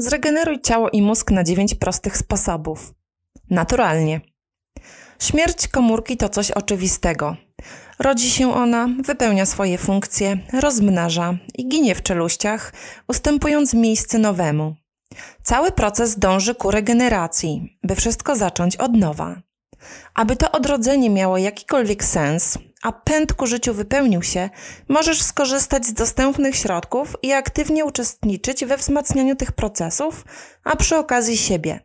Zregeneruj ciało i mózg na 9 prostych sposobów. Naturalnie. Śmierć komórki to coś oczywistego. Rodzi się ona, wypełnia swoje funkcje, rozmnaża i ginie w czeluściach, ustępując miejsce nowemu. Cały proces dąży ku regeneracji, by wszystko zacząć od nowa. Aby to odrodzenie miało jakikolwiek sens, a pęd ku życiu wypełnił się, możesz skorzystać z dostępnych środków i aktywnie uczestniczyć we wzmacnianiu tych procesów, a przy okazji siebie.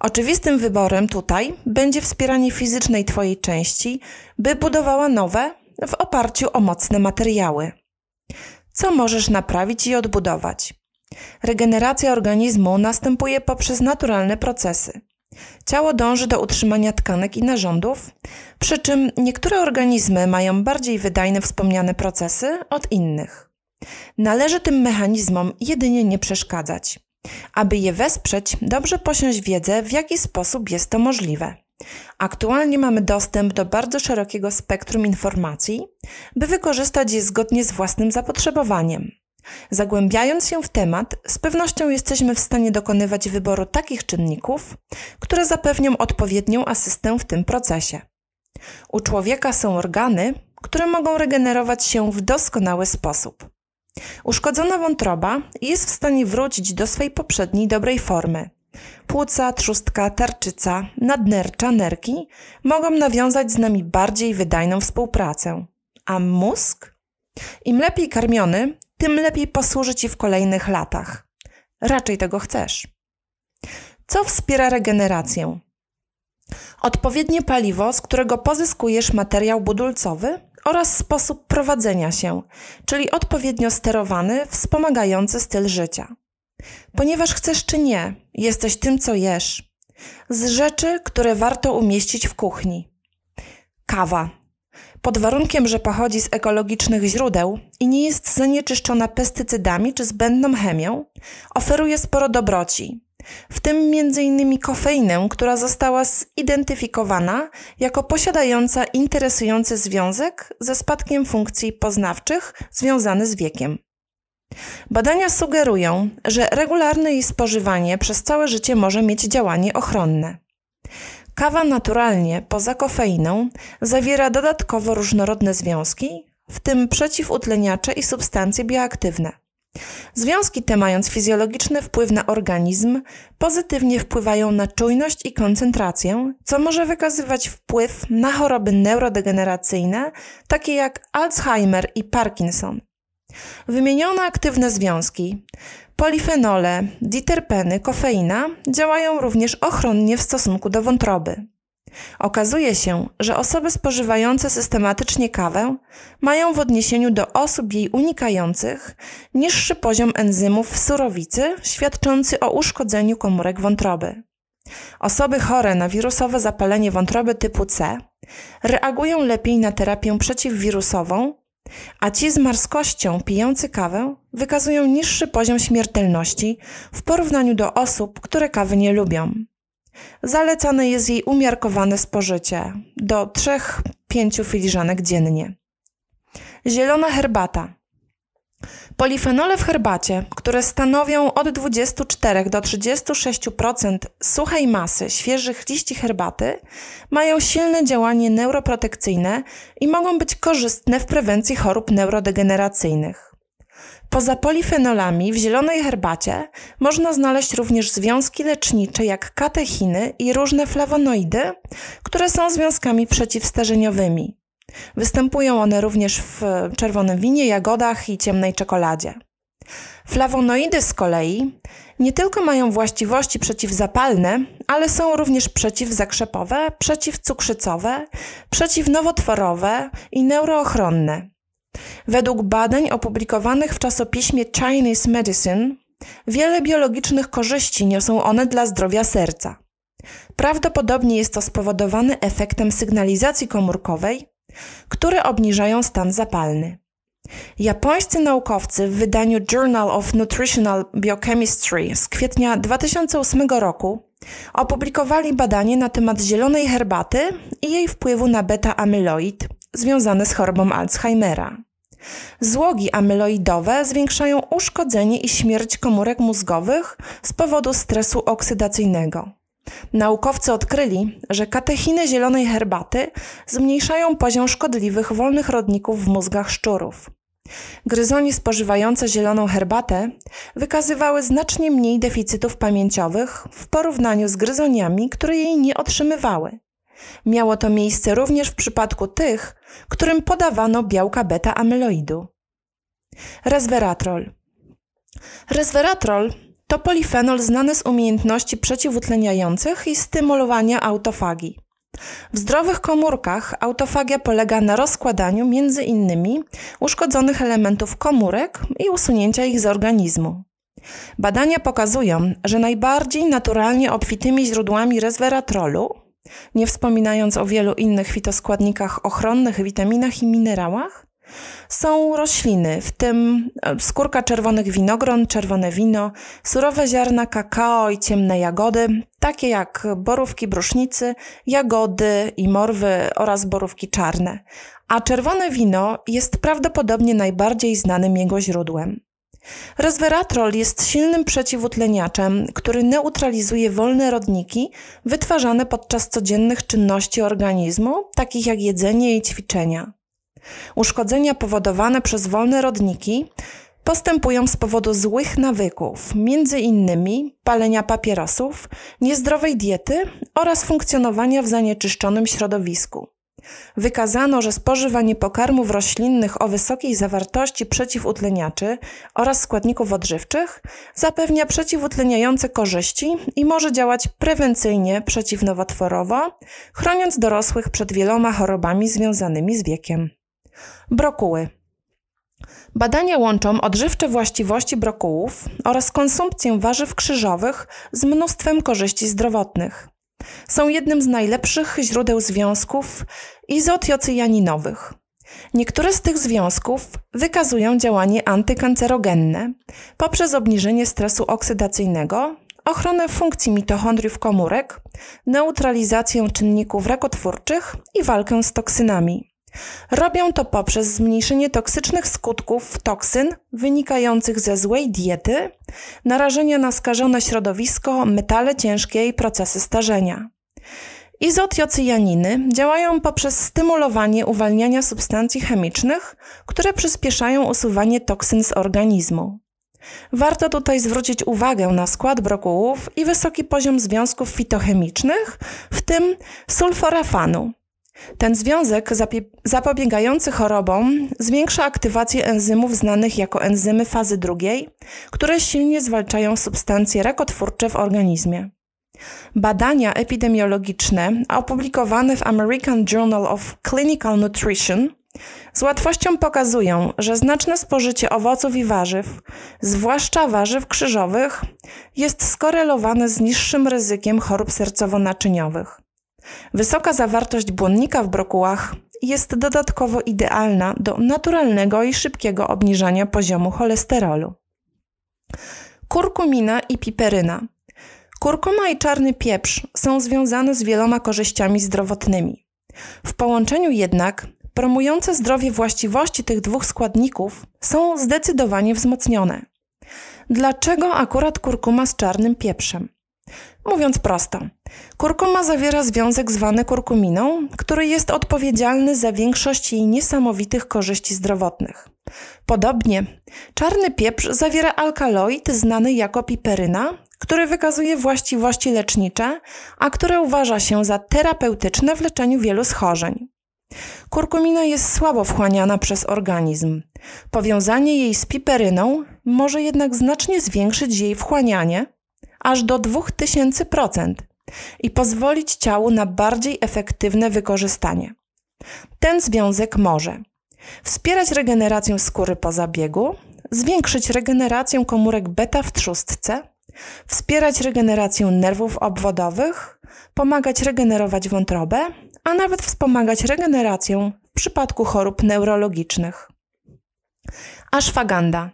Oczywistym wyborem tutaj będzie wspieranie fizycznej Twojej części, by budowała nowe w oparciu o mocne materiały. Co możesz naprawić i odbudować? Regeneracja organizmu następuje poprzez naturalne procesy. Ciało dąży do utrzymania tkanek i narządów, przy czym niektóre organizmy mają bardziej wydajne wspomniane procesy od innych. Należy tym mechanizmom jedynie nie przeszkadzać. Aby je wesprzeć, dobrze posiąść wiedzę, w jaki sposób jest to możliwe. Aktualnie mamy dostęp do bardzo szerokiego spektrum informacji, by wykorzystać je zgodnie z własnym zapotrzebowaniem. Zagłębiając się w temat, z pewnością jesteśmy w stanie dokonywać wyboru takich czynników, które zapewnią odpowiednią asystę w tym procesie. U człowieka są organy, które mogą regenerować się w doskonały sposób. Uszkodzona wątroba jest w stanie wrócić do swej poprzedniej dobrej formy. Płuca, trzustka, tarczyca, nadnercza, nerki mogą nawiązać z nami bardziej wydajną współpracę. A mózg? Im lepiej karmiony, tym lepiej posłuży Ci w kolejnych latach. Raczej tego chcesz. Co wspiera regenerację? Odpowiednie paliwo, z którego pozyskujesz materiał budulcowy oraz sposób prowadzenia się, czyli odpowiednio sterowany, wspomagający styl życia. Ponieważ chcesz czy nie, jesteś tym, co jesz. Z rzeczy, które warto umieścić w kuchni. Kawa pod warunkiem, że pochodzi z ekologicznych źródeł i nie jest zanieczyszczona pestycydami czy zbędną chemią, oferuje sporo dobroci, w tym m.in. kofeinę, która została zidentyfikowana jako posiadająca interesujący związek ze spadkiem funkcji poznawczych związany z wiekiem. Badania sugerują, że regularne jej spożywanie przez całe życie może mieć działanie ochronne. Kawa naturalnie, poza kofeiną, zawiera dodatkowo różnorodne związki, w tym przeciwutleniacze i substancje bioaktywne. Związki te, mając fizjologiczny wpływ na organizm, pozytywnie wpływają na czujność i koncentrację, co może wykazywać wpływ na choroby neurodegeneracyjne, takie jak Alzheimer i Parkinson. Wymienione aktywne związki Polifenole, diterpeny, kofeina działają również ochronnie w stosunku do wątroby. Okazuje się, że osoby spożywające systematycznie kawę mają w odniesieniu do osób jej unikających niższy poziom enzymów w surowicy, świadczący o uszkodzeniu komórek wątroby. Osoby chore na wirusowe zapalenie wątroby typu C reagują lepiej na terapię przeciwwirusową a ci z marskością pijący kawę wykazują niższy poziom śmiertelności w porównaniu do osób, które kawy nie lubią. Zalecane jest jej umiarkowane spożycie do 3-5 filiżanek dziennie. Zielona herbata. Polifenole w herbacie, które stanowią od 24 do 36% suchej masy świeżych liści herbaty, mają silne działanie neuroprotekcyjne i mogą być korzystne w prewencji chorób neurodegeneracyjnych. Poza polifenolami w zielonej herbacie można znaleźć również związki lecznicze jak katechiny i różne flawonoidy, które są związkami przeciwstarzeniowymi. Występują one również w czerwonym winie, jagodach i ciemnej czekoladzie. Flawonoidy z kolei nie tylko mają właściwości przeciwzapalne, ale są również przeciwzakrzepowe, przeciwcukrzycowe, przeciwnowotworowe i neuroochronne. Według badań opublikowanych w czasopiśmie Chinese Medicine, wiele biologicznych korzyści niosą one dla zdrowia serca. Prawdopodobnie jest to spowodowane efektem sygnalizacji komórkowej, które obniżają stan zapalny. Japońscy naukowcy w wydaniu Journal of Nutritional Biochemistry z kwietnia 2008 roku opublikowali badanie na temat zielonej herbaty i jej wpływu na beta-amyloid związane z chorobą Alzheimera. Złogi amyloidowe zwiększają uszkodzenie i śmierć komórek mózgowych z powodu stresu oksydacyjnego. Naukowcy odkryli, że katechiny zielonej herbaty zmniejszają poziom szkodliwych wolnych rodników w mózgach szczurów. Gryzonie spożywające zieloną herbatę wykazywały znacznie mniej deficytów pamięciowych w porównaniu z gryzoniami, które jej nie otrzymywały. Miało to miejsce również w przypadku tych, którym podawano białka beta-amyloidu. Resveratrol. Resveratrol to polifenol znany z umiejętności przeciwutleniających i stymulowania autofagii. W zdrowych komórkach autofagia polega na rozkładaniu innymi uszkodzonych elementów komórek i usunięcia ich z organizmu. Badania pokazują, że najbardziej naturalnie obfitymi źródłami resveratrolu, nie wspominając o wielu innych fitoskładnikach ochronnych, witaminach i minerałach, są rośliny, w tym e, skórka czerwonych winogron, czerwone wino, surowe ziarna kakao i ciemne jagody, takie jak borówki brusznicy, jagody i morwy oraz borówki czarne. A czerwone wino jest prawdopodobnie najbardziej znanym jego źródłem. Resveratrol jest silnym przeciwutleniaczem, który neutralizuje wolne rodniki wytwarzane podczas codziennych czynności organizmu, takich jak jedzenie i ćwiczenia. Uszkodzenia powodowane przez wolne rodniki postępują z powodu złych nawyków, między innymi palenia papierosów, niezdrowej diety oraz funkcjonowania w zanieczyszczonym środowisku. Wykazano, że spożywanie pokarmów roślinnych o wysokiej zawartości przeciwutleniaczy oraz składników odżywczych zapewnia przeciwutleniające korzyści i może działać prewencyjnie przeciwnowotworowo, chroniąc dorosłych przed wieloma chorobami związanymi z wiekiem. Brokuły. Badania łączą odżywcze właściwości brokułów oraz konsumpcję warzyw krzyżowych z mnóstwem korzyści zdrowotnych. Są jednym z najlepszych źródeł związków izotiocyaninowych. Niektóre z tych związków wykazują działanie antykancerogenne poprzez obniżenie stresu oksydacyjnego, ochronę funkcji mitochondriów komórek, neutralizację czynników rakotwórczych i walkę z toksynami. Robią to poprzez zmniejszenie toksycznych skutków toksyn wynikających ze złej diety, narażenia na skażone środowisko, metale ciężkie i procesy starzenia. Izotiocyaniny działają poprzez stymulowanie uwalniania substancji chemicznych, które przyspieszają usuwanie toksyn z organizmu. Warto tutaj zwrócić uwagę na skład brokułów i wysoki poziom związków fitochemicznych, w tym sulforafanu, ten związek zapobiegający chorobom zwiększa aktywację enzymów znanych jako enzymy fazy drugiej, które silnie zwalczają substancje rakotwórcze w organizmie. Badania epidemiologiczne opublikowane w American Journal of Clinical Nutrition z łatwością pokazują, że znaczne spożycie owoców i warzyw, zwłaszcza warzyw krzyżowych, jest skorelowane z niższym ryzykiem chorób sercowo-naczyniowych. Wysoka zawartość błonnika w brokułach jest dodatkowo idealna do naturalnego i szybkiego obniżania poziomu cholesterolu. Kurkumina i piperyna. Kurkuma i czarny pieprz są związane z wieloma korzyściami zdrowotnymi. W połączeniu jednak promujące zdrowie właściwości tych dwóch składników są zdecydowanie wzmocnione. Dlaczego akurat kurkuma z czarnym pieprzem? Mówiąc prosto, kurkuma zawiera związek zwany kurkuminą, który jest odpowiedzialny za większość jej niesamowitych korzyści zdrowotnych. Podobnie, czarny pieprz zawiera alkaloid znany jako piperyna, który wykazuje właściwości lecznicze, a które uważa się za terapeutyczne w leczeniu wielu schorzeń. Kurkumina jest słabo wchłaniana przez organizm. Powiązanie jej z piperyną może jednak znacznie zwiększyć jej wchłanianie, aż do 2000% i pozwolić ciału na bardziej efektywne wykorzystanie. Ten związek może wspierać regenerację skóry po zabiegu, zwiększyć regenerację komórek beta w trzustce, wspierać regenerację nerwów obwodowych, pomagać regenerować wątrobę, a nawet wspomagać regenerację w przypadku chorób neurologicznych. Ashwagandha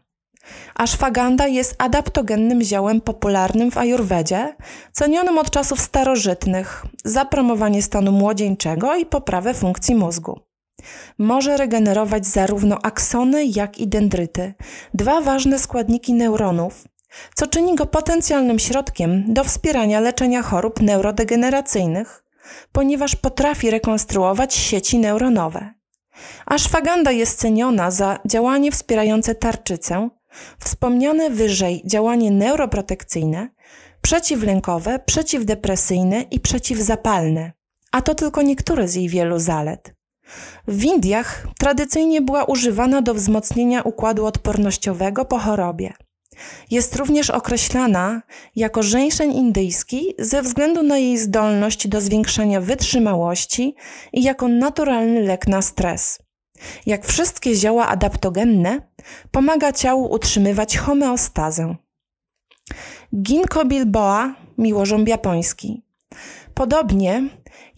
Ashwagandha jest adaptogennym ziołem popularnym w ajurwedzie, cenionym od czasów starożytnych za promowanie stanu młodzieńczego i poprawę funkcji mózgu. Może regenerować zarówno aksony, jak i dendryty, dwa ważne składniki neuronów, co czyni go potencjalnym środkiem do wspierania leczenia chorób neurodegeneracyjnych, ponieważ potrafi rekonstruować sieci neuronowe. Ashwagandha jest ceniona za działanie wspierające tarczycę, wspomniane wyżej działanie neuroprotekcyjne, przeciwlękowe, przeciwdepresyjne i przeciwzapalne, a to tylko niektóre z jej wielu zalet. W Indiach tradycyjnie była używana do wzmocnienia układu odpornościowego po chorobie. Jest również określana jako żeńszeń indyjski ze względu na jej zdolność do zwiększania wytrzymałości i jako naturalny lek na stres. Jak wszystkie zioła adaptogenne, pomaga ciału utrzymywać homeostazę. Ginkgo bilboa, miłożąb japoński. Podobnie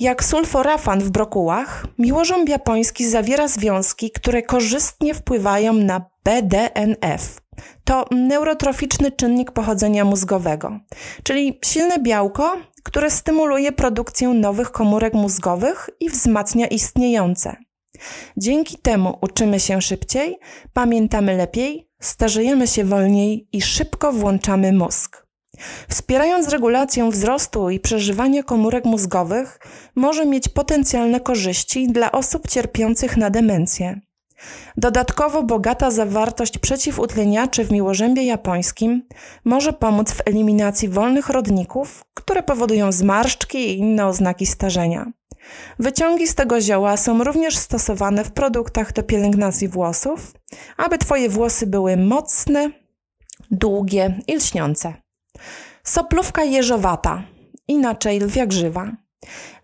jak sulforafan w brokułach, miłożąb japoński zawiera związki, które korzystnie wpływają na BDNF. To neurotroficzny czynnik pochodzenia mózgowego, czyli silne białko, które stymuluje produkcję nowych komórek mózgowych i wzmacnia istniejące. Dzięki temu uczymy się szybciej, pamiętamy lepiej, starzejemy się wolniej i szybko włączamy mózg. Wspierając regulację wzrostu i przeżywania komórek mózgowych, może mieć potencjalne korzyści dla osób cierpiących na demencję. Dodatkowo bogata zawartość przeciwutleniaczy w miłożębie japońskim może pomóc w eliminacji wolnych rodników, które powodują zmarszczki i inne oznaki starzenia. Wyciągi z tego zioła są również stosowane w produktach do pielęgnacji włosów, aby Twoje włosy były mocne, długie i lśniące. Soplówka jeżowata, inaczej lwia grzywa,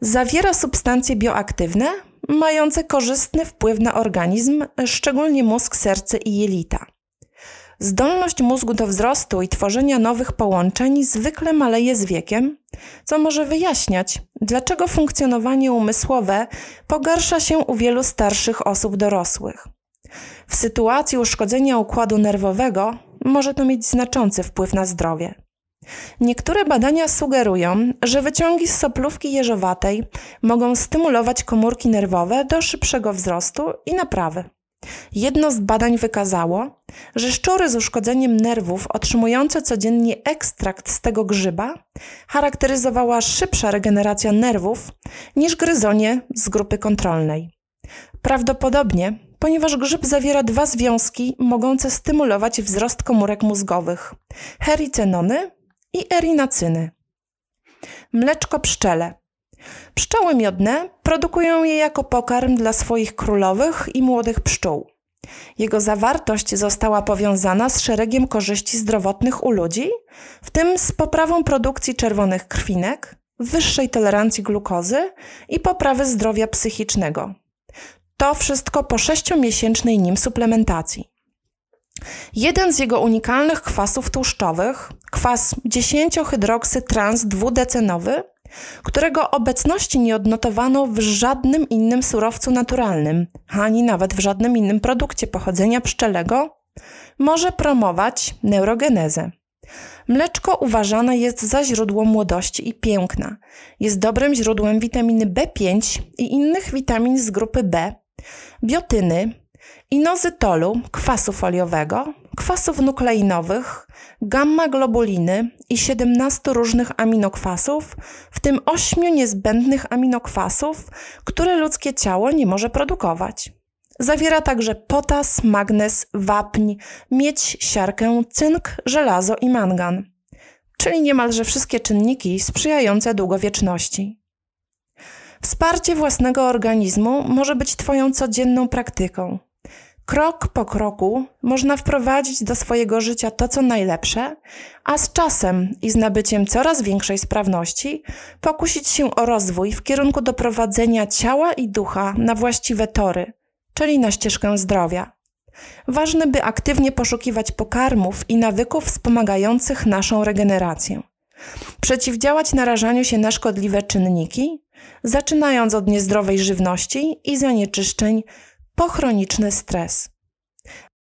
zawiera substancje bioaktywne mające korzystny wpływ na organizm, szczególnie mózg, serce i jelita. Zdolność mózgu do wzrostu i tworzenia nowych połączeń zwykle maleje z wiekiem, co może wyjaśniać, dlaczego funkcjonowanie umysłowe pogarsza się u wielu starszych osób dorosłych. W sytuacji uszkodzenia układu nerwowego może to mieć znaczący wpływ na zdrowie. Niektóre badania sugerują, że wyciągi z soplówki jeżowatej mogą stymulować komórki nerwowe do szybszego wzrostu i naprawy. Jedno z badań wykazało, że szczury z uszkodzeniem nerwów otrzymujące codziennie ekstrakt z tego grzyba charakteryzowała szybsza regeneracja nerwów niż gryzonie z grupy kontrolnej. Prawdopodobnie, ponieważ grzyb zawiera dwa związki mogące stymulować wzrost komórek mózgowych: hericenony i erinacyny. Mleczko pszczele. Pszczoły miodne produkują je jako pokarm dla swoich królowych i młodych pszczół. Jego zawartość została powiązana z szeregiem korzyści zdrowotnych u ludzi, w tym z poprawą produkcji czerwonych krwinek, wyższej tolerancji glukozy i poprawy zdrowia psychicznego. To wszystko po sześciomiesięcznej nim suplementacji. Jeden z jego unikalnych kwasów tłuszczowych, kwas 10-hydroksytrans-dwudecenowy, którego obecności nie odnotowano w żadnym innym surowcu naturalnym, ani nawet w żadnym innym produkcie pochodzenia pszczelego, może promować neurogenezę. Mleczko uważane jest za źródło młodości i piękna. Jest dobrym źródłem witaminy B5 i innych witamin z grupy B, biotyny, inozytolu, kwasu foliowego, kwasów nukleinowych, gamma-globuliny i 17 różnych aminokwasów, w tym 8 niezbędnych aminokwasów, które ludzkie ciało nie może produkować. Zawiera także potas, magnez, wapń, miedź, siarkę, cynk, żelazo i mangan, czyli niemalże wszystkie czynniki sprzyjające długowieczności. Wsparcie własnego organizmu może być Twoją codzienną praktyką. Krok po kroku można wprowadzić do swojego życia to, co najlepsze, a z czasem i z nabyciem coraz większej sprawności pokusić się o rozwój w kierunku doprowadzenia ciała i ducha na właściwe tory, czyli na ścieżkę zdrowia. Ważne, by aktywnie poszukiwać pokarmów i nawyków wspomagających naszą regenerację. Przeciwdziałać narażaniu się na szkodliwe czynniki, zaczynając od niezdrowej żywności i zanieczyszczeń po chroniczny stres.